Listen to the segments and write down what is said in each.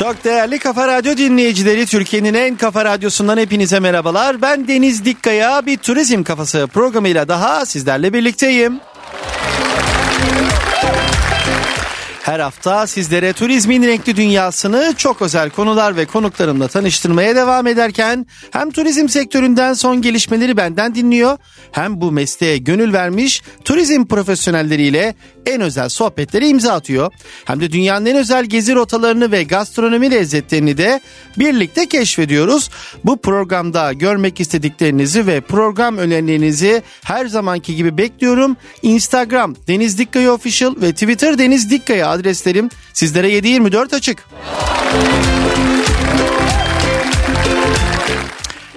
Çok değerli Kafa Radyo dinleyicileri Türkiye'nin en kafa radyosundan hepinize merhabalar. Ben Deniz Dikkaya bir turizm kafası programıyla daha sizlerle birlikteyim. Her hafta sizlere turizmin renkli dünyasını çok özel konular ve konuklarımla tanıştırmaya devam ederken hem turizm sektöründen son gelişmeleri benden dinliyor hem bu mesleğe gönül vermiş turizm profesyonelleriyle en özel sohbetleri imza atıyor. Hem de dünyanın en özel gezi rotalarını ve gastronomi lezzetlerini de birlikte keşfediyoruz. Bu programda görmek istediklerinizi ve program önerilerinizi her zamanki gibi bekliyorum. Instagram Deniz Dikkaya Official ve Twitter Deniz Dikkaya adreslerim sizlere 724 açık.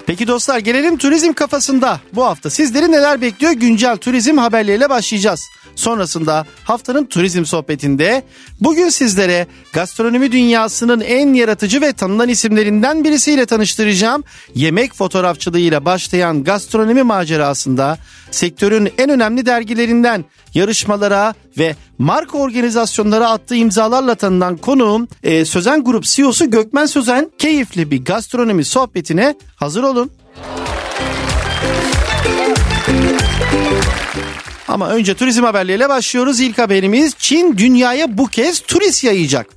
Peki dostlar gelelim turizm kafasında. Bu hafta sizleri neler bekliyor? Güncel turizm haberleriyle başlayacağız. Sonrasında haftanın turizm sohbetinde bugün sizlere gastronomi dünyasının en yaratıcı ve tanınan isimlerinden birisiyle tanıştıracağım. Yemek fotoğrafçılığıyla başlayan gastronomi macerasında sektörün en önemli dergilerinden yarışmalara ve marka organizasyonlara attığı imzalarla tanınan konuğum e, Sözen Grup CEO'su Gökmen Sözen keyifli bir gastronomi sohbetine hazır olun. Ama önce turizm haberleriyle başlıyoruz. İlk haberimiz Çin dünyaya bu kez turist yayacak.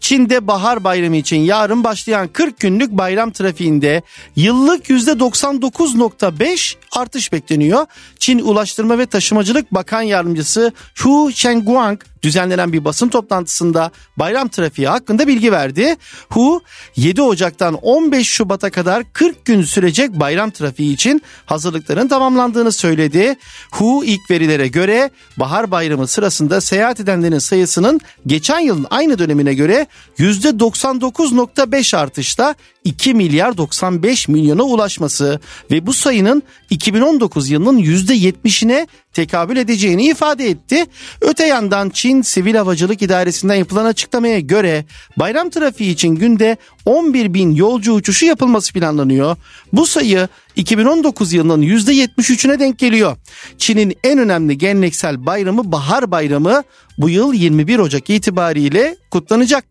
Çin'de bahar bayramı için yarın başlayan 40 günlük bayram trafiğinde yıllık %99.5 artış bekleniyor. Çin Ulaştırma ve Taşımacılık Bakan Yardımcısı Hu Chengguang düzenlenen bir basın toplantısında bayram trafiği hakkında bilgi verdi. Hu 7 Ocak'tan 15 Şubat'a kadar 40 gün sürecek bayram trafiği için hazırlıkların tamamlandığını söyledi. Hu ilk verilere göre bahar bayramı sırasında seyahat edenlerin sayısının geçen yılın aynı dönemine göre %99.5 artışla 2 milyar 95 milyona ulaşması ve bu sayının 2019 yılının %70'ine tekabül edeceğini ifade etti. Öte yandan Çin Sivil Havacılık İdaresi'nden yapılan açıklamaya göre bayram trafiği için günde 11 bin yolcu uçuşu yapılması planlanıyor. Bu sayı 2019 yılının %73'üne denk geliyor. Çin'in en önemli geleneksel bayramı Bahar Bayramı bu yıl 21 Ocak itibariyle kutlanacak.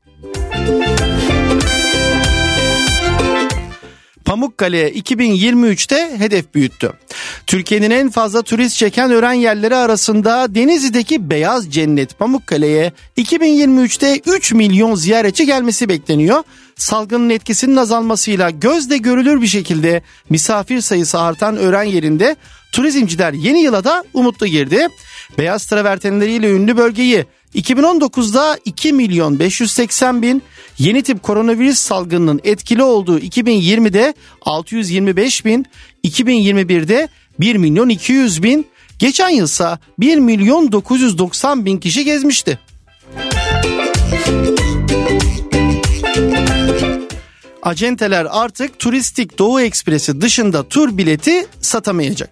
Pamukkale 2023'te hedef büyüttü. Türkiye'nin en fazla turist çeken öğren yerleri arasında Denizli'deki Beyaz Cennet Pamukkale'ye 2023'te 3 milyon ziyaretçi gelmesi bekleniyor. Salgının etkisinin azalmasıyla gözle görülür bir şekilde misafir sayısı artan öğren yerinde turizmciler yeni yıla da umutlu girdi. Beyaz travertenleriyle ünlü bölgeyi 2019'da 2 milyon 580 bin, yeni tip koronavirüs salgınının etkili olduğu 2020'de 625 bin, 2021'de 1 milyon 200 bin, geçen yılsa 1 milyon 990 bin kişi gezmişti. Acenteler artık turistik Doğu Ekspresi dışında tur bileti satamayacak.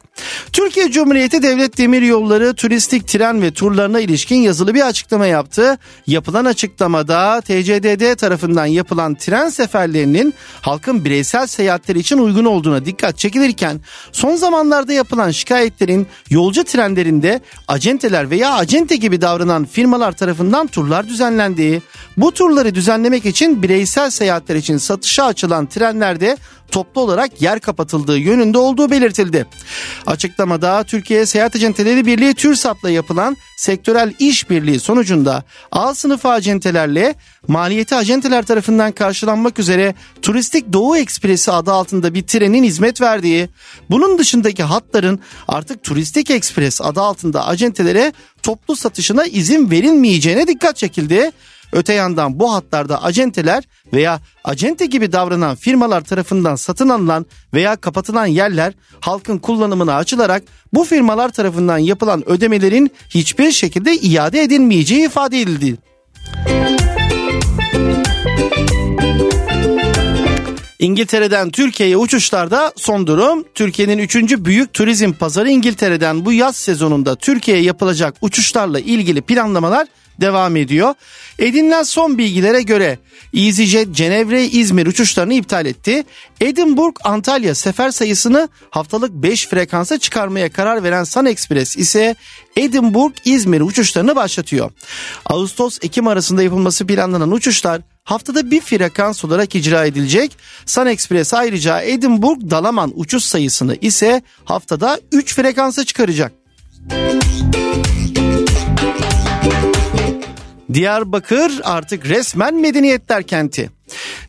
Türkiye Cumhuriyeti Devlet Demiryolları turistik tren ve turlarına ilişkin yazılı bir açıklama yaptı. Yapılan açıklamada TCDD tarafından yapılan tren seferlerinin halkın bireysel seyahatleri için uygun olduğuna dikkat çekilirken son zamanlarda yapılan şikayetlerin yolcu trenlerinde acenteler veya acente gibi davranan firmalar tarafından turlar düzenlendiği, bu turları düzenlemek için bireysel seyahatler için satışa açılan trenlerde toplu olarak yer kapatıldığı yönünde olduğu belirtildi. Açıklamada Türkiye Seyahat Acenteleri Birliği TÜRSAP'la yapılan sektörel işbirliği sonucunda A sınıfı acentelerle maliyeti acenteler tarafından karşılanmak üzere Turistik Doğu Ekspresi adı altında bir trenin hizmet verdiği, bunun dışındaki hatların artık Turistik Ekspres adı altında acentelere toplu satışına izin verilmeyeceğine dikkat çekildi. Öte yandan bu hatlarda acenteler veya acente gibi davranan firmalar tarafından satın alınan veya kapatılan yerler halkın kullanımına açılarak bu firmalar tarafından yapılan ödemelerin hiçbir şekilde iade edilmeyeceği ifade edildi. İngiltere'den Türkiye'ye uçuşlarda son durum. Türkiye'nin 3. büyük turizm pazarı İngiltere'den bu yaz sezonunda Türkiye'ye yapılacak uçuşlarla ilgili planlamalar devam ediyor. Edinilen son bilgilere göre EasyJet Cenevre İzmir uçuşlarını iptal etti. Edinburgh Antalya sefer sayısını haftalık 5 frekansa çıkarmaya karar veren Sun Express ise Edinburgh İzmir uçuşlarını başlatıyor. Ağustos Ekim arasında yapılması planlanan uçuşlar haftada bir frekans olarak icra edilecek. Sun Express ayrıca Edinburgh Dalaman uçuş sayısını ise haftada 3 frekansa çıkaracak. Diyarbakır artık resmen medeniyetler kenti.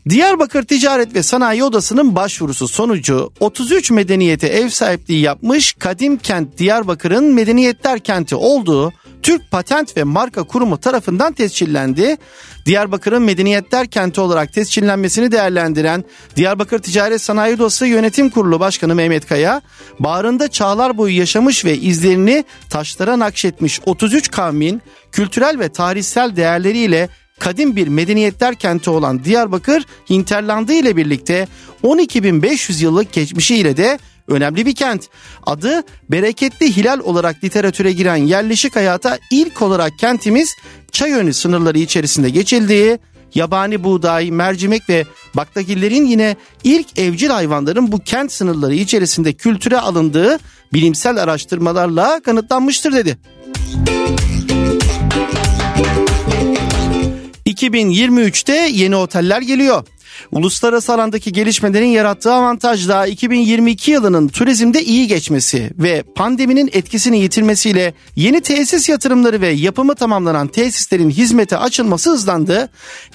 Diyarbakır Ticaret ve Sanayi Odası'nın başvurusu sonucu 33 medeniyete ev sahipliği yapmış kadim kent Diyarbakır'ın medeniyetler kenti olduğu Türk Patent ve Marka Kurumu tarafından tescillendi. Diyarbakır'ın medeniyetler kenti olarak tescillenmesini değerlendiren Diyarbakır Ticaret Sanayi Odası Yönetim Kurulu Başkanı Mehmet Kaya, bağrında çağlar boyu yaşamış ve izlerini taşlara nakşetmiş 33 kavmin kültürel ve tarihsel değerleriyle kadim bir medeniyetler kenti olan Diyarbakır hinterlandı ile birlikte 12.500 yıllık geçmişiyle de önemli bir kent. Adı bereketli hilal olarak literatüre giren yerleşik hayata ilk olarak kentimiz Çayönü sınırları içerisinde geçildiği, yabani buğday, mercimek ve baklagillerin yine ilk evcil hayvanların bu kent sınırları içerisinde kültüre alındığı bilimsel araştırmalarla kanıtlanmıştır dedi. 2023'te yeni oteller geliyor. Uluslararası alandaki gelişmelerin yarattığı avantajla 2022 yılının turizmde iyi geçmesi ve pandeminin etkisini yitirmesiyle yeni tesis yatırımları ve yapımı tamamlanan tesislerin hizmete açılması hızlandı.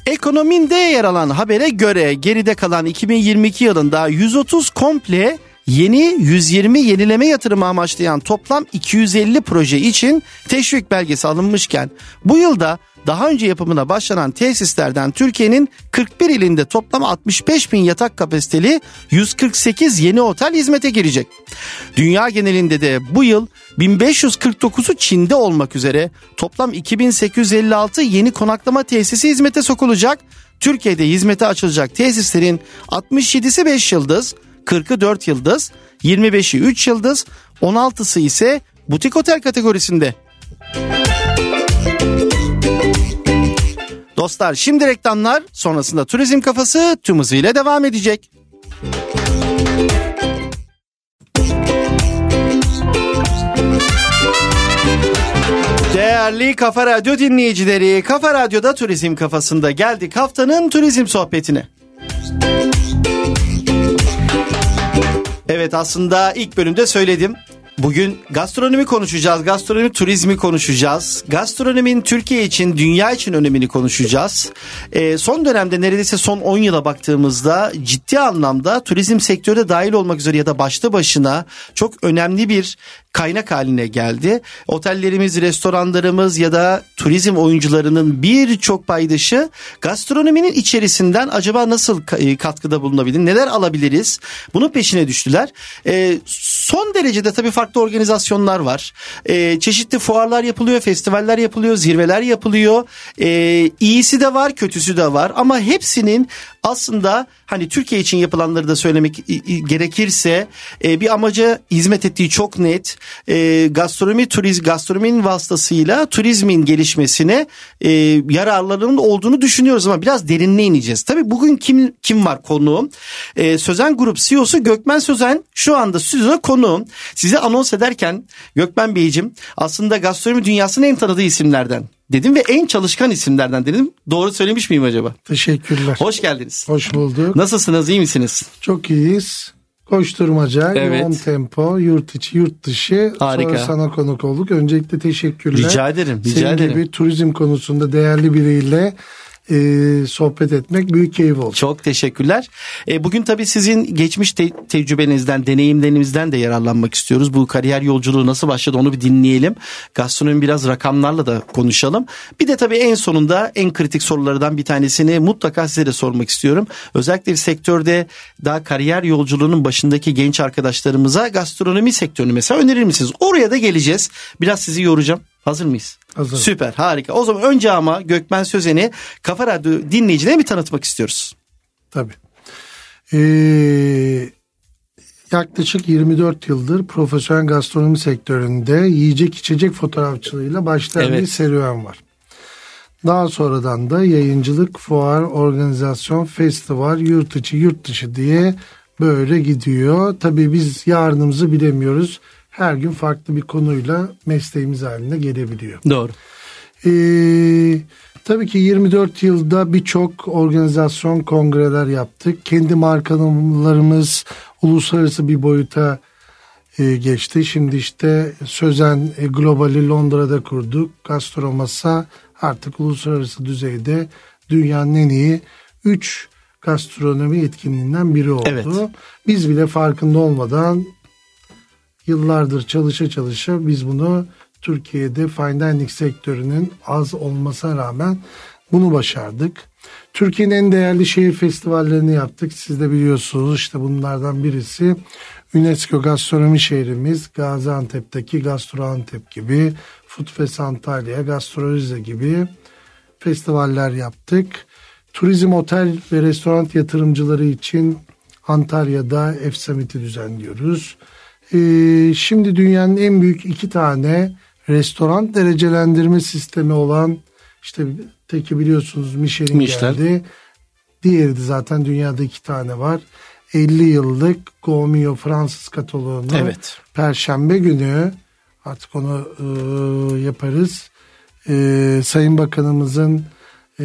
Ekonominde yer alan habere göre geride kalan 2022 yılında 130 komple Yeni 120 yenileme yatırımı amaçlayan toplam 250 proje için teşvik belgesi alınmışken bu yılda daha önce yapımına başlanan tesislerden Türkiye'nin 41 ilinde toplam 65 bin yatak kapasiteli 148 yeni otel hizmete girecek. Dünya genelinde de bu yıl 1549'u Çin'de olmak üzere toplam 2856 yeni konaklama tesisi hizmete sokulacak. Türkiye'de hizmete açılacak tesislerin 67'si 5 yıldız, 40'ı 4 yıldız, 25'i 3 yıldız, 16'sı ise butik otel kategorisinde. Dostlar şimdi reklamlar sonrasında turizm kafası tüm hızıyla devam edecek. Değerli Kafa Radyo dinleyicileri, Kafa Radyo'da turizm kafasında geldik haftanın turizm sohbetine. Evet aslında ilk bölümde söyledim. Bugün gastronomi konuşacağız, gastronomi turizmi konuşacağız. Gastronominin Türkiye için, dünya için önemini konuşacağız. E, son dönemde neredeyse son 10 yıla baktığımızda ciddi anlamda turizm sektörü dahil olmak üzere ya da başta başına çok önemli bir kaynak haline geldi. Otellerimiz, restoranlarımız ya da turizm oyuncularının birçok paydaşı gastronominin içerisinden acaba nasıl e, katkıda bulunabilir, neler alabiliriz? Bunun peşine düştüler. E, son derecede tabii farklı organizasyonlar var. E, çeşitli fuarlar yapılıyor, festivaller yapılıyor, zirveler yapılıyor. E, iyisi de var, kötüsü de var ama hepsinin aslında hani Türkiye için yapılanları da söylemek gerekirse e, bir amaca hizmet ettiği çok net. E, gastronomi turizm gastronominin vasıtasıyla turizmin gelişmesine e, yararlarının olduğunu düşünüyoruz ama biraz derinine ineceğiz. Tabii bugün kim kim var konuğum? E, Sözen Grup CEO'su Gökmen Sözen şu anda stüdyoda konuğum. Size anons ederken Gökmen Beyciğim aslında gastronomi dünyasının en tanıdığı isimlerden dedim ve en çalışkan isimlerden dedim. Doğru söylemiş miyim acaba? Teşekkürler. Hoş geldiniz. Hoş bulduk. Nasılsınız iyi misiniz? Çok iyiyiz. Koşturmaca, evet. yoğun tempo, yurt içi, yurt dışı. Harika. Sonra sana konuk olduk. Öncelikle teşekkürler. Rica ederim. Rica Senin ederim. gibi turizm konusunda değerli biriyle e, sohbet etmek büyük keyif oldu. Çok teşekkürler. E, bugün tabii sizin geçmiş te- tecrübenizden, deneyimlerinizden de yararlanmak istiyoruz. Bu kariyer yolculuğu nasıl başladı onu bir dinleyelim. Gastronomi biraz rakamlarla da konuşalım. Bir de tabii en sonunda en kritik sorulardan bir tanesini mutlaka size de sormak istiyorum. Özellikle sektörde daha kariyer yolculuğunun başındaki genç arkadaşlarımıza gastronomi sektörünü mesela önerir misiniz? Oraya da geleceğiz. Biraz sizi yoracağım. Hazır mıyız? Hazır. Süper harika. O zaman önce ama Gökmen Sözen'i Kafa Radyo dinleyicilerine bir tanıtmak istiyoruz. Tabii. Ee, yaklaşık 24 yıldır profesyonel gastronomi sektöründe yiyecek içecek fotoğrafçılığıyla başlayan evet. bir serüven var. Daha sonradan da yayıncılık, fuar, organizasyon, festival, yurt içi, yurt dışı diye böyle gidiyor. Tabii biz yarınımızı bilemiyoruz her gün farklı bir konuyla mesleğimiz haline gelebiliyor. Doğru. Ee, Tabii ki 24 yılda birçok organizasyon, kongreler yaptık. Kendi markalarımız uluslararası bir boyuta e, geçti. Şimdi işte Sözen e, Global'i Londra'da kurduk. Gastromasa artık uluslararası düzeyde dünyanın en iyi 3 gastronomi etkinliğinden biri oldu. Evet. Biz bile farkında olmadan yıllardır çalışa çalışa biz bunu Türkiye'de fine dining sektörünün az olmasına rağmen bunu başardık. Türkiye'nin en değerli şehir festivallerini yaptık. Siz de biliyorsunuz işte bunlardan birisi UNESCO gastronomi şehrimiz Gaziantep'teki Gastroantep gibi, Foodfest Antalya, Gastrorize gibi festivaller yaptık. Turizm, otel ve restoran yatırımcıları için Antalya'da F Summit'i düzenliyoruz. Ee, şimdi dünyanın en büyük iki tane restoran derecelendirme sistemi olan işte teki biliyorsunuz Michelin, Michelin. geldi. Diğeri de zaten dünyada iki tane var. 50 yıllık Gomio Fransız kataloğunu evet. Perşembe günü artık onu e, yaparız. E, Sayın Bakanımızın e,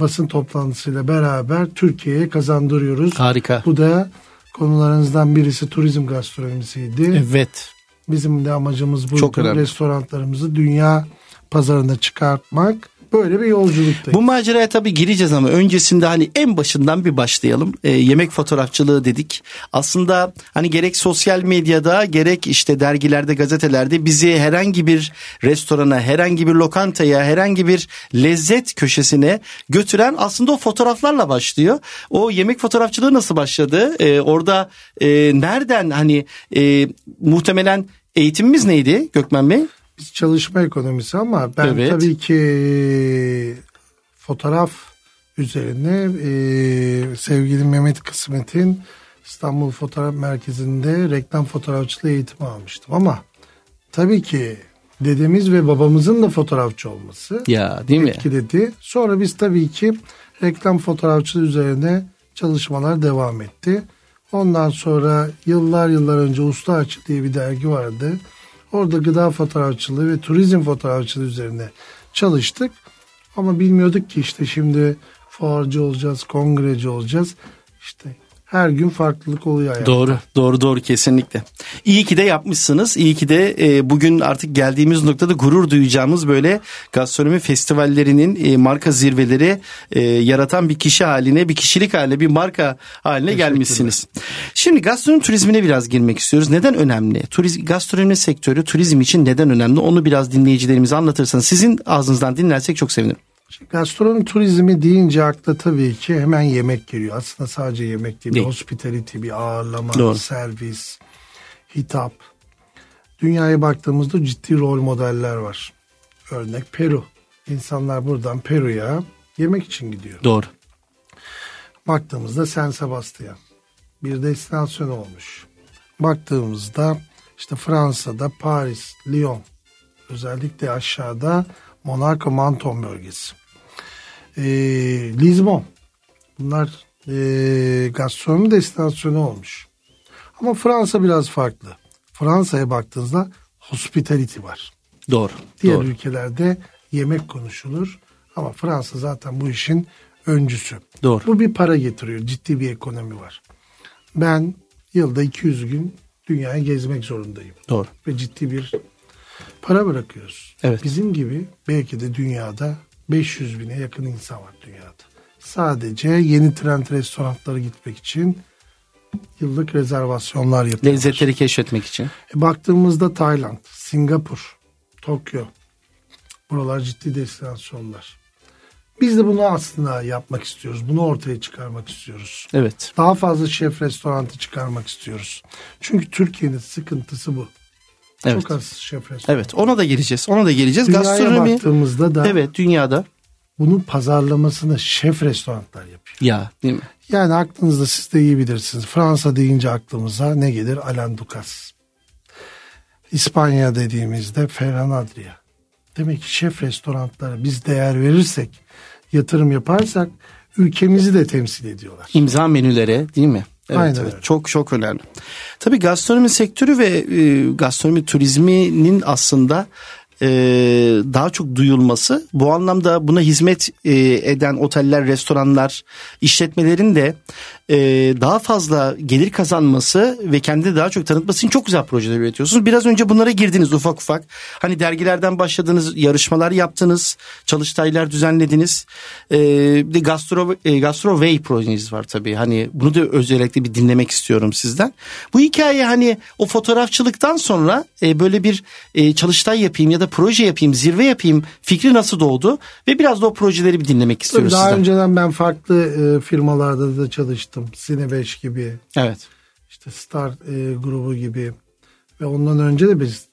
basın toplantısıyla beraber Türkiye'ye kazandırıyoruz. Harika. Bu da konularınızdan birisi turizm gastronomisiydi. Evet. Bizim de amacımız bu. Çok önemli. Restoranlarımızı dünya pazarına çıkartmak. Böyle bir yolculuktayız. Bu maceraya tabii gireceğiz ama öncesinde hani en başından bir başlayalım. E, yemek fotoğrafçılığı dedik. Aslında hani gerek sosyal medyada gerek işte dergilerde gazetelerde bizi herhangi bir restorana, herhangi bir lokantaya, herhangi bir lezzet köşesine götüren aslında o fotoğraflarla başlıyor. O yemek fotoğrafçılığı nasıl başladı? E, orada e, nereden hani e, muhtemelen eğitimimiz neydi Gökmen Bey? Biz çalışma ekonomisi ama ben evet. tabii ki fotoğraf üzerine e, sevgili Mehmet Kısmet'in İstanbul Fotoğraf Merkezi'nde reklam fotoğrafçılığı eğitimi almıştım ama tabii ki dedemiz ve babamızın da fotoğrafçı olması ya değil mi? etkiledi. Sonra biz tabii ki reklam fotoğrafçılığı üzerine çalışmalar devam etti. Ondan sonra yıllar yıllar önce Usta Açı diye bir dergi vardı. Orada gıda fotoğrafçılığı ve turizm fotoğrafçılığı üzerine çalıştık. Ama bilmiyorduk ki işte şimdi fuarcı olacağız, kongreci olacağız. İşte her gün farklılık oluyor hayatta. Doğru, doğru, doğru kesinlikle. İyi ki de yapmışsınız. İyi ki de e, bugün artık geldiğimiz noktada gurur duyacağımız böyle gastronomi festivallerinin e, marka zirveleri e, yaratan bir kişi haline, bir kişilik haline, bir marka haline gelmişsiniz. Şimdi gastronomi turizmine biraz girmek istiyoruz. Neden önemli? Turiz, gastronomi sektörü turizm için neden önemli? Onu biraz dinleyicilerimize anlatırsanız sizin ağzınızdan dinlersek çok sevinirim. Gastronomi turizmi deyince akla tabii ki hemen yemek geliyor. Aslında sadece yemek değil, değil. hospitality, bir ağırlama, Doğru. servis, hitap. Dünyaya baktığımızda ciddi rol modeller var. Örnek Peru. İnsanlar buradan Peru'ya yemek için gidiyor. Doğru. Baktığımızda San Sebastian bir destinasyon olmuş. Baktığımızda işte Fransa'da Paris, Lyon özellikle aşağıda Monaco Menton bölgesi e, Lizbon. Bunlar e, gastronomi destinasyonu olmuş. Ama Fransa biraz farklı. Fransa'ya baktığınızda hospitality var. Doğru. Diğer doğru. ülkelerde yemek konuşulur. Ama Fransa zaten bu işin öncüsü. Doğru. Bu bir para getiriyor. Ciddi bir ekonomi var. Ben yılda 200 gün dünyayı gezmek zorundayım. Doğru. Ve ciddi bir para bırakıyoruz. Evet. Bizim gibi belki de dünyada 500 bine yakın insan var dünyada. Sadece yeni trend restoranlara gitmek için yıllık rezervasyonlar yapıyorlar. Lezzetleri keşfetmek için. E baktığımızda Tayland, Singapur, Tokyo buralar ciddi destinasyonlar. Biz de bunu aslında yapmak istiyoruz. Bunu ortaya çıkarmak istiyoruz. Evet. Daha fazla şef restoranı çıkarmak istiyoruz. Çünkü Türkiye'nin sıkıntısı bu. Evet. Çok az şef restoranı. Evet ona da geleceğiz. Ona da geleceğiz. Dünyaya Gastronomi, baktığımızda da evet dünyada bunun pazarlamasını şef restoranlar yapıyor. Ya değil mi? Yani aklınızda siz de iyi bilirsiniz. Fransa deyince aklımıza ne gelir? Alain Ducasse. İspanya dediğimizde Ferran Adria. Demek ki şef restoranlara biz değer verirsek, yatırım yaparsak ülkemizi de temsil ediyorlar. İmza menülere değil mi? Evet, Aynen evet. Çok çok önemli. Tabii gastronomi sektörü ve e, gastronomi turizminin aslında e, daha çok duyulması bu anlamda buna hizmet e, eden oteller, restoranlar, işletmelerin de e, daha fazla gelir kazanması ve kendini daha çok tanıtması için çok güzel projeler üretiyorsunuz. Biraz önce bunlara girdiniz ufak ufak. Hani dergilerden başladınız, yarışmalar yaptınız, çalıştaylar düzenlediniz. E, bir de Gastro, e, Gastro Way projeniz var tabii. Hani bunu da özellikle bir dinlemek istiyorum sizden. Bu hikaye hani o fotoğrafçılıktan sonra e, böyle bir e, çalıştay yapayım ya da proje yapayım, zirve yapayım fikri nasıl doğdu? Ve biraz da o projeleri bir dinlemek istiyoruz Daha sizden. önceden ben farklı e, firmalarda da çalıştım. Cine 5 gibi, Evet. işte Star e, grubu gibi ve ondan önce de biz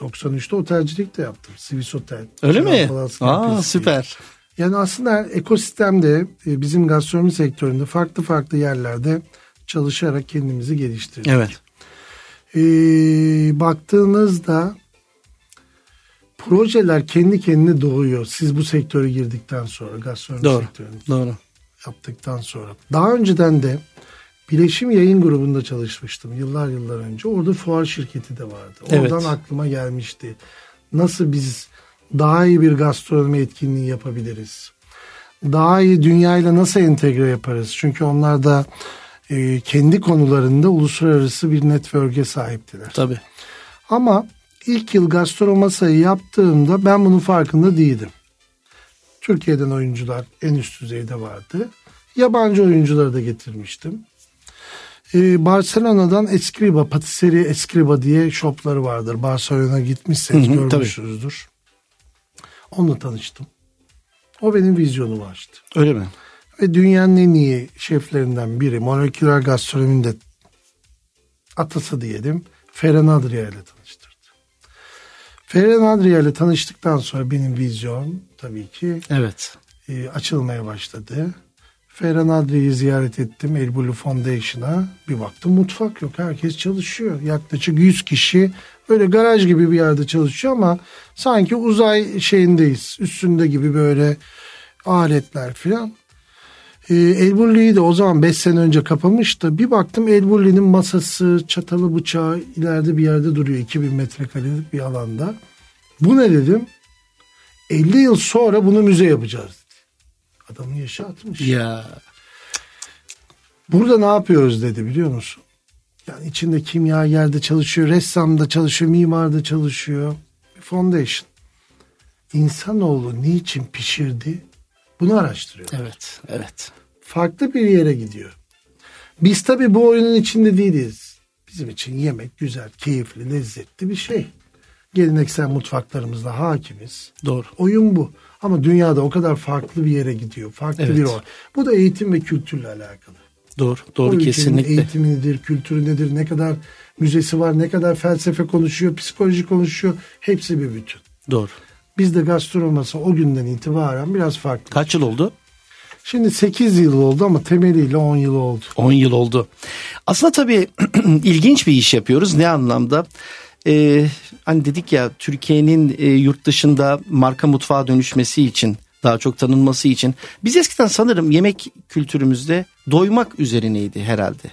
93'te otelcilik de yaptım. Swiss Otel. Öyle mi? Aa süper. Yani aslında ekosistemde e, bizim gastronomi sektöründe farklı farklı yerlerde çalışarak kendimizi geliştirdik. Evet. Ee, baktığınızda projeler kendi kendine doğuyor. Siz bu sektöre girdikten sonra gastronomi Doğru. sektörünü Doğru. Yaptıktan sonra. Daha önceden de Bileşim Yayın Grubu'nda çalışmıştım yıllar yıllar önce. Orada fuar şirketi de vardı. Evet. Oradan aklıma gelmişti. Nasıl biz daha iyi bir gastronomi etkinliği yapabiliriz? Daha iyi dünyayla nasıl entegre yaparız? Çünkü onlar da e, kendi konularında uluslararası bir network'e sahiptiler. Tabii. Ama ilk yıl gastro masayı yaptığımda ben bunun farkında değildim. Türkiye'den oyuncular en üst düzeyde vardı. Yabancı oyuncuları da getirmiştim. Ee, Barcelona'dan Escriba, Patisserie Escriba diye shopları vardır. Barcelona'ya gitmişseniz Hı hı, görmüşsünüzdür. Onunla tanıştım. O benim vizyonumu açtı. Öyle mi? Ve dünyanın en iyi şeflerinden biri, moleküler gastronominin de atası diyelim, Ferhan Adria ile tanıştırdı. Ferhan Adria ile tanıştıktan sonra benim vizyon tabii ki Evet. e, açılmaya başladı. Ferhan Adria'yı ziyaret ettim Elbulu Foundation'a. Bir baktım mutfak yok. Herkes çalışıyor. Yaklaşık 100 kişi böyle garaj gibi bir yerde çalışıyor ama sanki uzay şeyindeyiz. Üstünde gibi böyle aletler filan. E, Elbulli'yi de o zaman 5 sene önce kapamıştı. Bir baktım Elbulli'nin masası, çatalı, bıçağı ileride bir yerde duruyor. 2000 metrekarelik bir alanda. Bu ne dedim? 50 yıl sonra bunu müze yapacağız dedi. Adamın yaşı 60. Ya. Burada ne yapıyoruz dedi biliyor musun? Yani içinde kimya yerde çalışıyor, ressam da çalışıyor, mimar da çalışıyor. Bir foundation. İnsanoğlu niçin pişirdi? Bunu araştırıyor. Evet. Evet. Farklı bir yere gidiyor. Biz tabii bu oyunun içinde değiliz. Bizim için yemek güzel, keyifli, lezzetli bir şey. Geleneksel mutfaklarımızda hakimiz. Doğru. Oyun bu. Ama dünyada o kadar farklı bir yere gidiyor. Farklı Evet. bir o. Bu da eğitim ve kültürle alakalı. Doğru. O Doğru ülkenin kesinlikle. Eğitimi nedir, kültürü nedir, ne kadar müzesi var, ne kadar felsefe konuşuyor, psikoloji konuşuyor. Hepsi bir bütün. Doğru. Bizde gastronomasi o günden itibaren biraz farklı. Kaç yıl oldu? Şimdi 8 yıl oldu ama temeliyle 10 yıl oldu. 10 yıl oldu. Aslında tabii ilginç bir iş yapıyoruz. Ne anlamda? Ee, hani dedik ya Türkiye'nin e, yurt dışında marka mutfağa dönüşmesi için daha çok tanınması için biz eskiden sanırım yemek kültürümüzde doymak üzerineydi herhalde.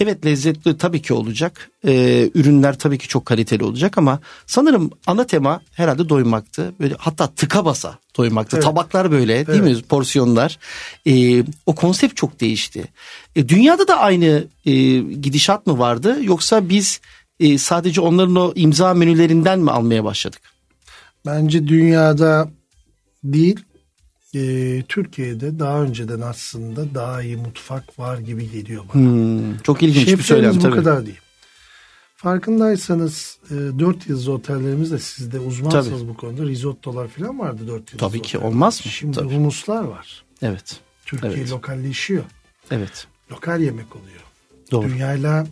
Evet lezzetli tabii ki olacak. Ee, ürünler tabii ki çok kaliteli olacak ama sanırım ana tema herhalde doymaktı. Böyle hatta tıka basa doymaktı. Evet. Tabaklar böyle değil Evet. mi? Porsiyonlar. Ee, o konsept çok değişti. E, dünyada da aynı e, gidişat mı vardı yoksa biz e, sadece onların o imza menülerinden mi almaya başladık? Bence dünyada değil, e, Türkiye'de daha önceden aslında daha iyi mutfak var gibi geliyor bana. Hmm, çok ilginç bir Şeflerimiz söylem bu tabii. kadar değil. Farkındaysanız e, 4 yıldız otellerimizde siz de uzmansınız bu konuda. Risottolar falan vardı 4 yıldız Tabii ki, olmaz mı? Şimdi Tabii. humuslar var. Evet. Türkiye Evet. lokalleşiyor. Evet. Lokal yemek oluyor. Doğru. Dünyayla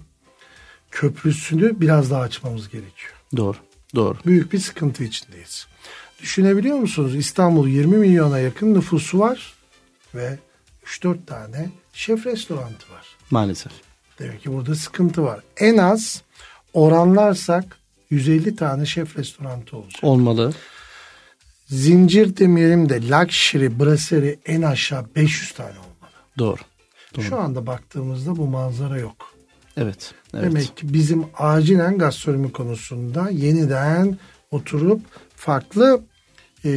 köprüsünü biraz daha açmamız gerekiyor. Doğru. Doğru. Büyük bir sıkıntı içindeyiz. Düşünebiliyor musunuz? İstanbul 20 milyona yakın nüfusu var ve 3-4 tane şef restoranı var. Maalesef. Demek ki burada sıkıntı var. En az oranlarsak 150 tane şef restoranı olacak. Olmalı. Zincir demeyelim de luxury, brasserie en aşağı 500 tane olmalı. Doğru. Doğru. Şu anda baktığımızda bu manzara yok. Evet. Evet. Demek ki bizim acilen gastronomi konusunda yeniden oturup farklı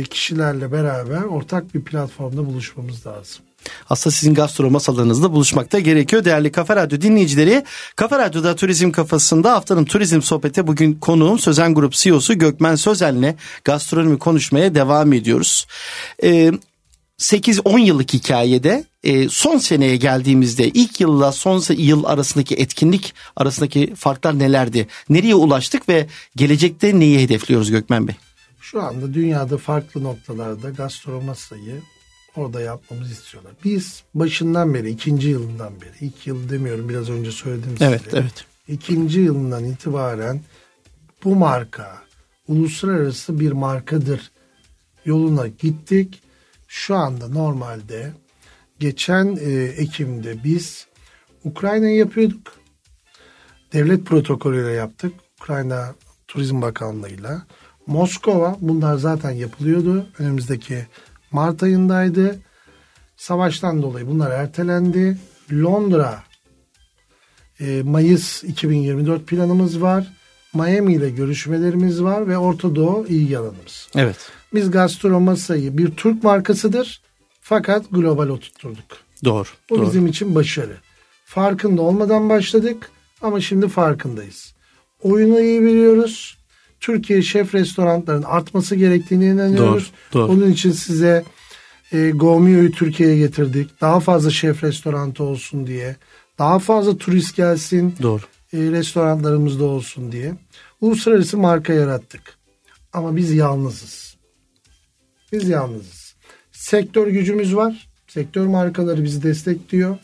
kişilerle beraber ortak bir platformda buluşmamız lazım. Aslında sizin gastro masalarınızda buluşmakta gerekiyor. Değerli Kafa Radyo dinleyicileri, Kafa Radyo'da Turizm Kafası'nda haftanın turizm sohbeti bugün konuğum Sözen Grup CEO'su Gökmen Sözen'le gastronomi konuşmaya devam ediyoruz. Ee, 8-10 yıllık hikayede e, son seneye geldiğimizde ilk yılla son yıl arasındaki etkinlik arasındaki farklar nelerdi? Nereye ulaştık ve gelecekte neyi hedefliyoruz Gökmen Bey? Şu anda dünyada farklı noktalarda gastromasayı orada yapmamızı istiyorlar. Biz başından beri, ikinci yılından beri, ilk yıl demiyorum biraz önce söyledim size. Evet, evet. İkinci yılından itibaren bu marka uluslararası bir markadır yoluna gittik. Şu anda normalde geçen e, Ekim'de biz Ukrayna'yı yapıyorduk. Devlet protokolüyle yaptık. Ukrayna Turizm Bakanlığı'yla. Moskova bunlar zaten yapılıyordu. Önümüzdeki Mart ayındaydı. Savaştan dolayı bunlar ertelendi. Londra e, Mayıs 2024 planımız var. Miami ile görüşmelerimiz var ve Orta Doğu ilgi alanımız. Evet. Biz Gastro Masa'yı bir Türk markasıdır fakat global oturtturduk. Doğru. Bu doğru. bizim için başarı. Farkında olmadan başladık ama şimdi farkındayız. Oyunu iyi biliyoruz. Türkiye şef restoranların artması gerektiğine inanıyoruz. Doğru, doğru. Onun için size e, Gomio'yu Türkiye'ye getirdik. Daha fazla şef restoranı olsun diye. Daha fazla turist gelsin. Doğru. E, restoranlarımızda olsun diye. Uluslararası marka yarattık. Ama biz yalnızız. Biz yalnızız. Sektör gücümüz var. Sektör markaları bizi destekliyor.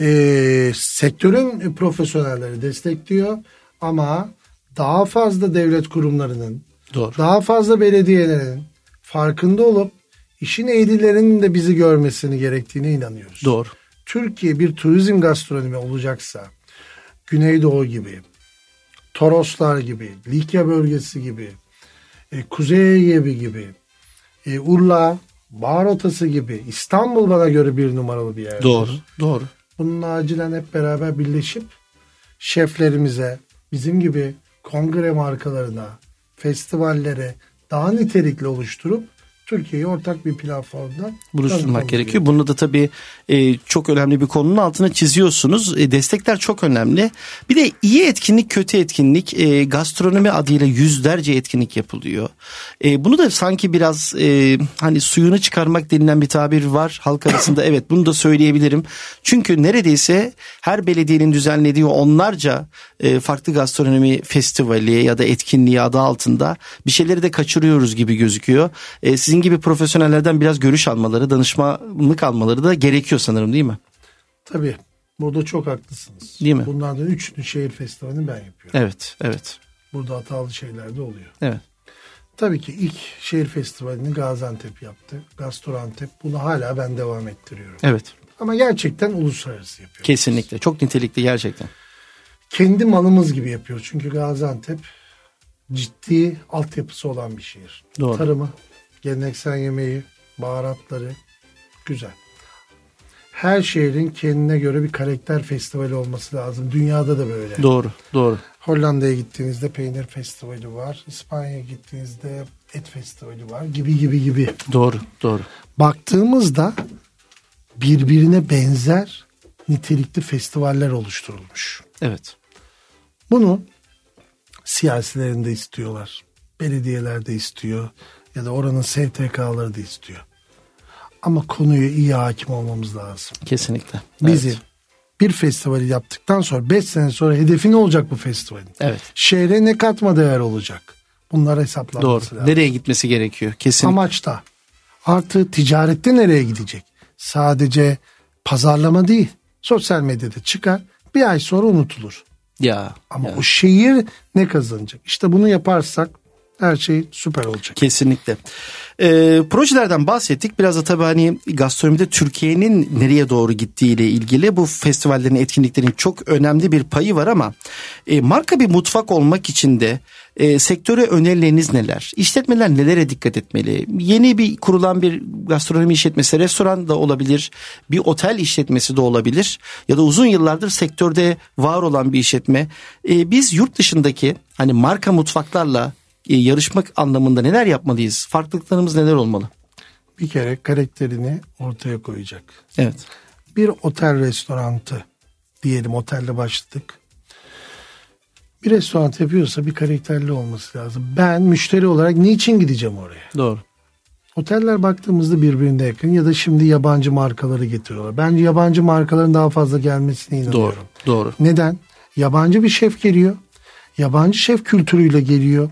E, sektörün profesyonelleri destekliyor. Ama daha fazla devlet kurumlarının, Doğru. daha fazla belediyelerin farkında olup işin ehlilerinin de bizi görmesini gerektiğine inanıyoruz. Doğru. Türkiye bir turizm gastronomi olacaksa Güneydoğu gibi, Toroslar gibi, Likya bölgesi gibi, e, Kuzey Ege gibi, e, Urla, Bağır Otası gibi İstanbul bana göre bir numaralı bir yer. Doğru. Doğru. Bunun acilen hep beraber birleşip şeflerimize, bizim gibi kongre markalarına, festivallere daha nitelikli oluşturup Türkiye'yi ortak bir platformda buluşturmak gerekiyor. Bunu da tabii e, çok önemli bir konunun altına çiziyorsunuz. E, destekler çok önemli. Bir de iyi etkinlik, kötü etkinlik, e, gastronomi adıyla yüzlerce etkinlik yapılıyor. E, bunu da sanki biraz e, hani suyunu çıkarmak denilen bir tabir var halk arasında. evet bunu da söyleyebilirim. Çünkü neredeyse her belediyenin düzenlediği onlarca e, farklı gastronomi festivali ya da etkinliği adı altında bir şeyleri de kaçırıyoruz gibi gözüküyor. E, sizin gibi profesyonellerden biraz görüş almaları, danışmanlık almaları da gerekiyor sanırım değil mi? Tabii. Burada çok haklısınız. Değil mi? Bunlardan üçünü şehir festivalini ben yapıyorum. Evet, evet. Burada hatalı şeyler de oluyor. Evet. Tabii ki ilk şehir festivalini Gaziantep yaptı. Gastrantep. Bunu hala ben devam ettiriyorum. Evet. Ama gerçekten uluslararası yapıyoruz. Kesinlikle. Çok nitelikli gerçekten. Kendi malımız gibi yapıyoruz. Çünkü Gaziantep ciddi altyapısı olan bir şehir. Doğru. Tarımı, geleneksel yemeği, baharatları güzel. Her şehrin kendine göre bir karakter festivali olması lazım. Dünyada da böyle. Doğru, doğru. Hollanda'ya gittiğinizde peynir festivali var. İspanya'ya gittiğinizde et festivali var gibi gibi gibi. Doğru, doğru. Baktığımızda birbirine benzer nitelikli festivaller oluşturulmuş. Evet. Bunu siyasilerin de istiyorlar. Belediyeler de istiyor. Ya da oranın STK'ları da istiyor. Ama konuya iyi hakim olmamız lazım. Kesinlikle. Bizim evet. bir festivali yaptıktan sonra 5 sene sonra hedefi ne olacak bu festivalin? Evet. Şehre ne katma değer olacak? Bunlar hesaplanması Doğru. lazım. Nereye gitmesi gerekiyor? Kesinlikle. Amaçta. Artı ticarette nereye gidecek? Sadece pazarlama değil. Sosyal medyada çıkar bir ay sonra unutulur. Ya. Ama ya. o şehir ne kazanacak? İşte bunu yaparsak her şey süper olacak. Kesinlikle. Ee, projelerden bahsettik. Biraz da tabii hani gastronomide Türkiye'nin nereye doğru gittiği ile ilgili bu festivallerin, etkinliklerin çok önemli bir payı var ama e, marka bir mutfak olmak için de e, sektöre önerileriniz neler? İşletmeler nelere dikkat etmeli? Yeni bir kurulan bir gastronomi işletmesi, restoran da olabilir, bir otel işletmesi de olabilir ya da uzun yıllardır sektörde var olan bir işletme. E, biz yurt dışındaki hani marka mutfaklarla e, yarışmak anlamında neler yapmalıyız? Farklılıklarımız neler olmalı? Bir kere karakterini ortaya koyacak. Evet. Bir otel restorantı diyelim otelde başladık. Bir restoran yapıyorsa bir karakterli olması lazım. Ben müşteri olarak niçin gideceğim oraya? Doğru. Oteller baktığımızda birbirine yakın ya da şimdi yabancı markaları getiriyorlar. Bence yabancı markaların daha fazla gelmesine inanıyorum. Doğru. Doğru. Neden? Yabancı bir şef geliyor. Yabancı şef kültürüyle geliyor.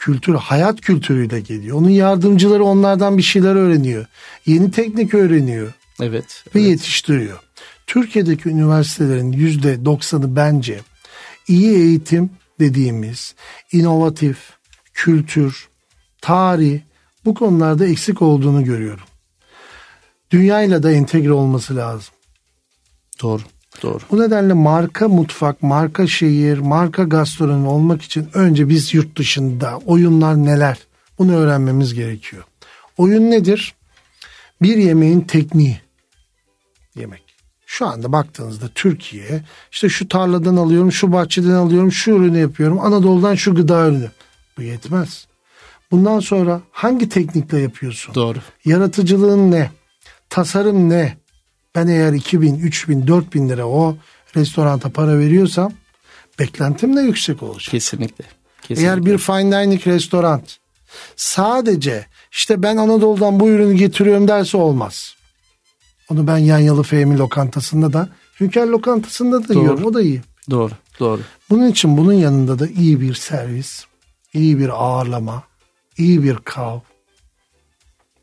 Kültür, hayat kültürüyle geliyor. Onun yardımcıları onlardan bir şeyler öğreniyor. Yeni teknik öğreniyor. Evet. Ve evet. yetiştiriyor. Türkiye'deki üniversitelerin yüzde doksanı bence iyi eğitim dediğimiz inovatif, kültür, tarih bu konularda eksik olduğunu görüyorum. Dünyayla da entegre olması lazım. Doğru. Doğru. Bu nedenle marka mutfak, marka şehir, marka gastronomi olmak için önce biz yurt dışında oyunlar neler? Bunu öğrenmemiz gerekiyor. Oyun nedir? Bir yemeğin tekniği. Yemek. Şu anda baktığınızda Türkiye işte şu tarladan alıyorum, şu bahçeden alıyorum, şu ürünü yapıyorum. Anadolu'dan şu gıda ürünü. Bu yetmez. Bundan sonra hangi teknikle yapıyorsun? Doğru. Yaratıcılığın ne? Tasarım ne? Ben eğer 2000, 3000, 4000 lira o restoranta para veriyorsam beklentim de yüksek olacak. Kesinlikle. Kesinlikle. Eğer bir fine dining restoran sadece işte ben Anadolu'dan bu ürünü getiriyorum derse olmaz. Onu ben Yanyalı Fehmi lokantasında da Hünkar lokantasında da Doğru. yiyorum. O da iyi. Doğru. Doğru. Bunun için bunun yanında da iyi bir servis, iyi bir ağırlama, iyi bir kav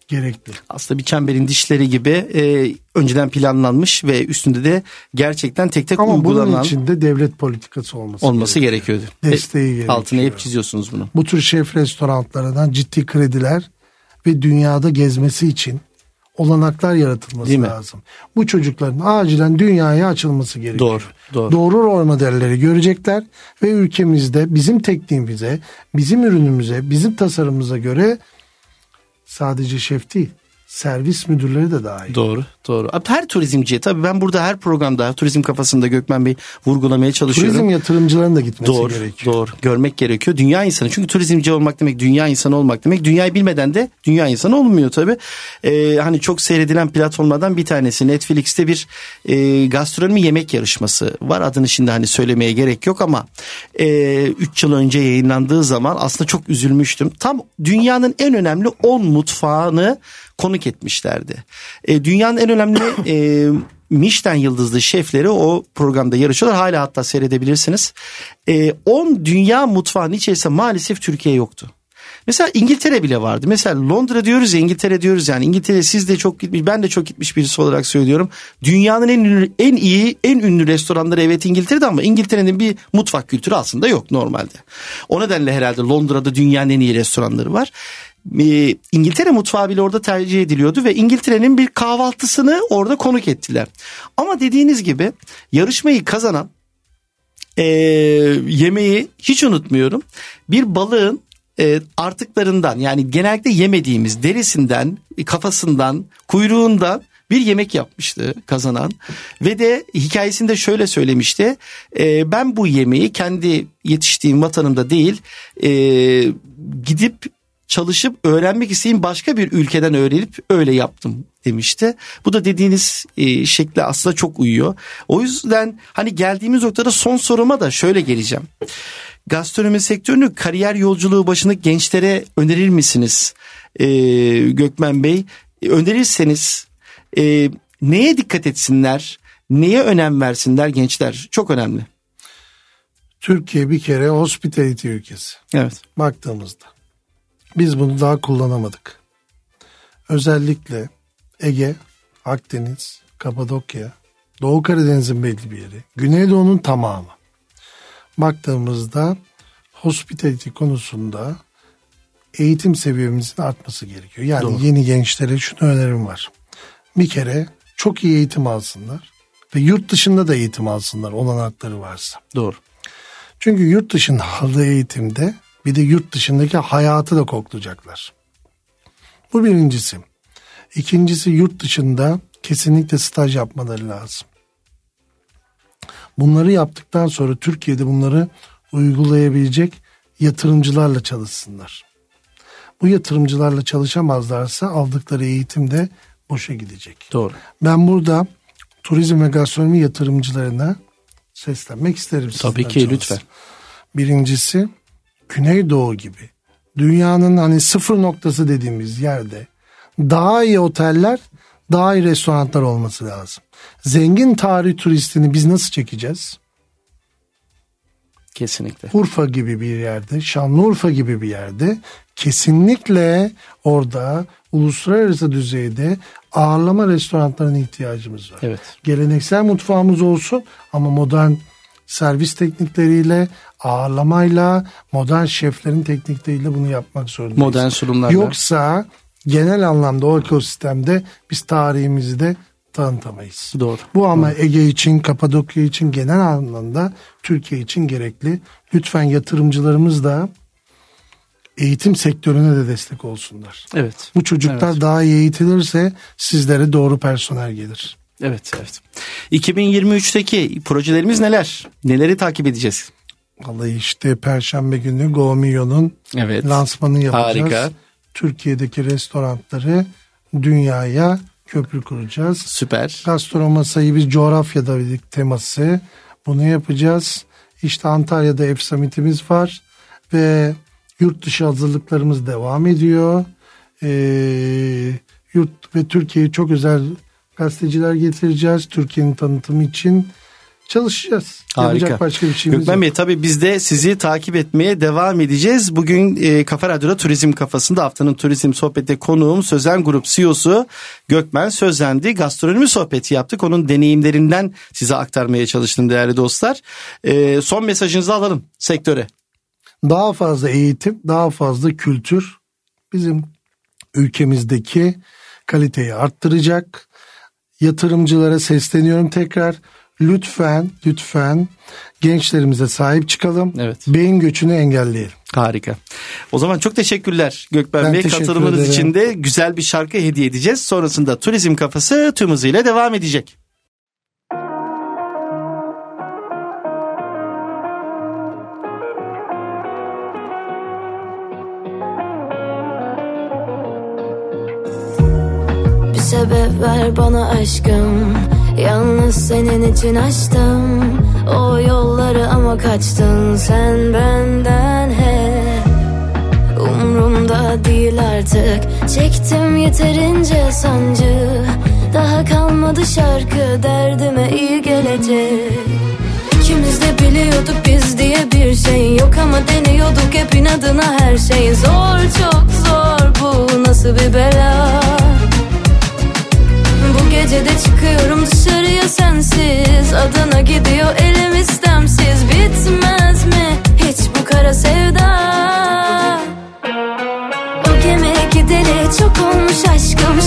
gerekli. Aslında bir çemberin dişleri gibi e, önceden planlanmış ve üstünde de gerçekten tek tek Ama uygulanan bunun için de devlet politikası olması, olması gerekiyor. gerekiyordu. Desteği E, gerekiyor. Altına hep çiziyorsunuz bunu. Bu tür şef restoranlarından ciddi krediler ve dünyada gezmesi için olanaklar yaratılması Değil mi? lazım. Bu çocukların acilen dünyaya açılması gerekiyor. Doğru, doğru. Doğru rol modelleri görecekler ve ülkemizde bizim tekniğimize, bizim ürünümüze, bizim tasarımımıza göre sadece şef değil, servis müdürleri de dahil. Doğru, doğru. Abi her turizmciye tabii ben burada her programda turizm kafasında Gökmen Bey vurgulamaya çalışıyorum. Turizm yatırımcılarının da gitmesi Doğru, gerekiyor. doğru. Görmek gerekiyor. Dünya insanı. Çünkü turizmci olmak demek dünya insanı olmak demek. Dünyayı bilmeden de dünya insanı olmuyor tabii. Ee, hani çok seyredilen platformlardan bir tanesi. Netflix'te bir e, gastronomi yemek yarışması var. Adını şimdi hani söylemeye gerek yok ama 3 e, üç yıl önce yayınlandığı zaman aslında çok üzülmüştüm. Tam dünyanın en önemli 10 mutfağını konuk etmişlerdi. E, dünyanın en önemli e, Michelin yıldızlı şefleri o programda yarışıyorlar. Hala hatta seyredebilirsiniz. 10 e, dünya mutfağının içerisinde maalesef Türkiye yoktu. Mesela İngiltere bile vardı. Mesela Londra diyoruz ya İngiltere diyoruz yani. İngiltere siz de çok gitmiş ben de çok gitmiş birisi olarak söylüyorum. Dünyanın en ünlü, en iyi en ünlü restoranları evet İngiltere'de ama İngiltere'nin bir mutfak kültürü aslında yok normalde. O nedenle herhalde Londra'da dünyanın en iyi restoranları var. E, İngiltere mutfağı bile orada tercih ediliyordu ve İngiltere'nin bir kahvaltısını orada konuk ettiler. Ama dediğiniz gibi yarışmayı kazanan e, yemeği hiç unutmuyorum. Bir balığın e, artıklarından yani genellikle yemediğimiz derisinden, kafasından, kuyruğundan bir yemek yapmıştı kazanan ve de hikayesinde şöyle söylemişti e, ben bu yemeği kendi yetiştiğim vatanımda değil e, gidip çalışıp öğrenmek isteyeyim başka bir ülkeden öğrenip öyle yaptım demişti. Bu da dediğiniz e, şekle aslında çok uyuyor. O yüzden hani geldiğimiz noktada son soruma da şöyle geleceğim. Gastronomi sektörünü kariyer yolculuğu başındaki gençlere önerir misiniz e, Gökmen Bey? Önerirseniz e, neye dikkat etsinler? Neye önem versinler gençler? Çok önemli. Türkiye bir kere hospitality ülkesi. Evet. Baktığımızda. Biz bunu daha kullanamadık. Özellikle Ege, Akdeniz, Kapadokya, Doğu Karadeniz'in belli bir yeri, Güneydoğu'nun tamamı. Baktığımızda hospitality konusunda eğitim seviyemizin artması gerekiyor. Yani Doğru. yeni gençlere şunu önerim var. Bir kere çok iyi eğitim alsınlar ve yurt dışında da eğitim alsınlar olanakları varsa. Doğru. Çünkü yurt dışında aldığı eğitimde bir de yurt dışındaki hayatı da koklayacaklar. Bu birincisi. İkincisi yurt dışında kesinlikle staj yapmaları lazım. Bunları yaptıktan sonra Türkiye'de bunları uygulayabilecek yatırımcılarla çalışsınlar. Bu yatırımcılarla çalışamazlarsa aldıkları eğitim de boşa gidecek. Doğru. Ben burada turizm ve gastronomi yatırımcılarına seslenmek isterim. Tabii ki çalışsın. lütfen. Birincisi Güneydoğu gibi dünyanın hani sıfır noktası dediğimiz yerde daha iyi oteller, daha iyi restoranlar olması lazım. Zengin tarih turistini biz nasıl çekeceğiz? Kesinlikle. Urfa gibi bir yerde, Şanlıurfa gibi bir yerde kesinlikle orada uluslararası düzeyde ağırlama restoranlarına ihtiyacımız var. Evet. Geleneksel mutfağımız olsun ama modern servis teknikleriyle, ağırlamayla, modern şeflerin teknikleriyle bunu yapmak zorundayız. Modern sunumlarla. Yoksa genel anlamda o ekosistemde biz tarihimizi de tanıtamayız. Doğru. Bu ama Doğru. Ege için, Kapadokya için genel anlamda Türkiye için gerekli. Lütfen yatırımcılarımız da eğitim sektörüne de destek olsunlar. Evet. Bu çocuklar evet. daha iyi eğitilirse sizlere doğru personel gelir. Evet, evet. 2023'teki projelerimiz neler? Neleri takip edeceğiz? Vallahi işte Perşembe günü Gomio'nun evet. lansmanını yapacağız. Harika. Türkiye'deki restoranları dünyaya köprü kuracağız. Süper. Gastronomasayı biz coğrafyada bir teması. Bunu yapacağız. İşte Antalya'da ev samitimiz var ve yurt dışı hazırlıklarımız devam ediyor. Ee, yurt ve Türkiye'ye çok özel gazeteciler getireceğiz. Türkiye'nin tanıtımı için çalışacağız. Harika. Yapacak başka bir şeyimiz Gökmen yok. Bey tabii biz de sizi takip etmeye devam edeceğiz. Bugün e, Kafa Radyo'da Turizm Kafası'nda haftanın turizm sohbeti konuğum Sözen Grup CEO'su Gökmen Sözendi. Gastronomi sohbeti yaptık. Onun deneyimlerinden size aktarmaya çalıştım değerli dostlar. E, son mesajınızı alalım sektöre. Daha fazla eğitim, daha fazla kültür bizim ülkemizdeki kaliteyi arttıracak. Yatırımcılara sesleniyorum tekrar lütfen lütfen gençlerimize sahip çıkalım. Evet. Beyin göçünü engelleyelim. Harika. O zaman çok teşekkürler Gökben ben Bey. Teşekkür Katılımınız ederim. için de güzel bir şarkı hediye edeceğiz. Sonrasında Turizm Kafası tüm hızıyla devam edecek. Sebep ver bana aşkım. Yalnız senin için açtım o yolları ama kaçtın sen benden hep. Umrumda değil artık çektim yeterince sancı. Daha kalmadı şarkı derdime iyi gelecek. İkimiz de biliyorduk biz diye bir şey yok ama deniyorduk hep inadına her şey. Zor çok zor bu nasıl bir bela bu gece de çıkıyorum dışarıya sensiz. Adana gidiyor elim istemsiz. Bitmez mi hiç bu kara sevda? O gemi gideli çok olmuş aşkım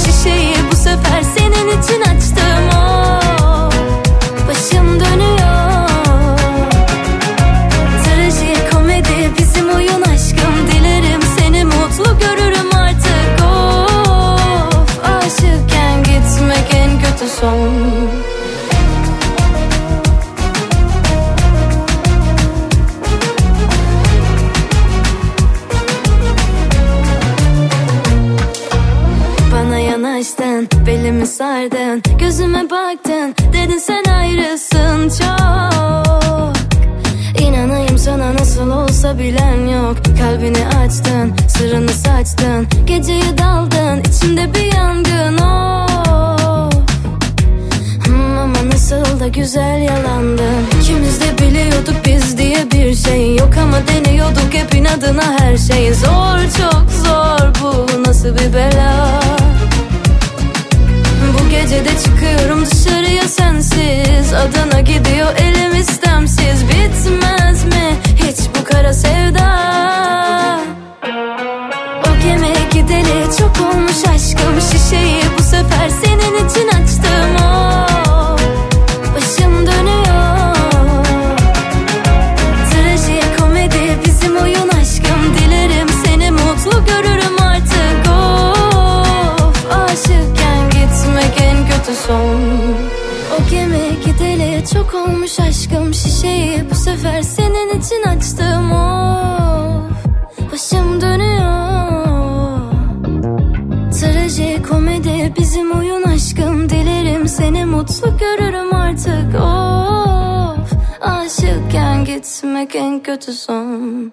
sardın Gözüme baktın, dedin sen ayrısın çok. İnanayım sana nasıl olsa bilen yok Kalbini açtın, sırrını saçtın Geceye daldın, içimde bir yangın oh. Hmm, ama nasıl da güzel yalandın. İkimiz de biliyorduk biz diye bir şey yok Ama deniyorduk hep inadına her şey. Zor çok zor bu nasıl bir bela bu gece de çıkıyorum dışarıya sensiz. Adana gidiyor elim istemsiz. Bitmez mi? Hiç bu kara sevda Dolmuş aşkım şişeyi bu sefer senin için açtım. Of Başım dönüyor. Trajik komedi bizim oyun aşkım. Dilerim seni mutlu görürüm artık. Of Aşıkken gitmek en kötü son.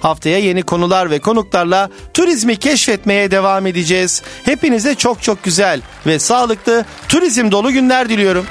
Haftaya yeni konular ve konuklarla turizmi keşfetmeye devam edeceğiz. Hepinize çok çok güzel ve sağlıklı turizm dolu günler diliyorum.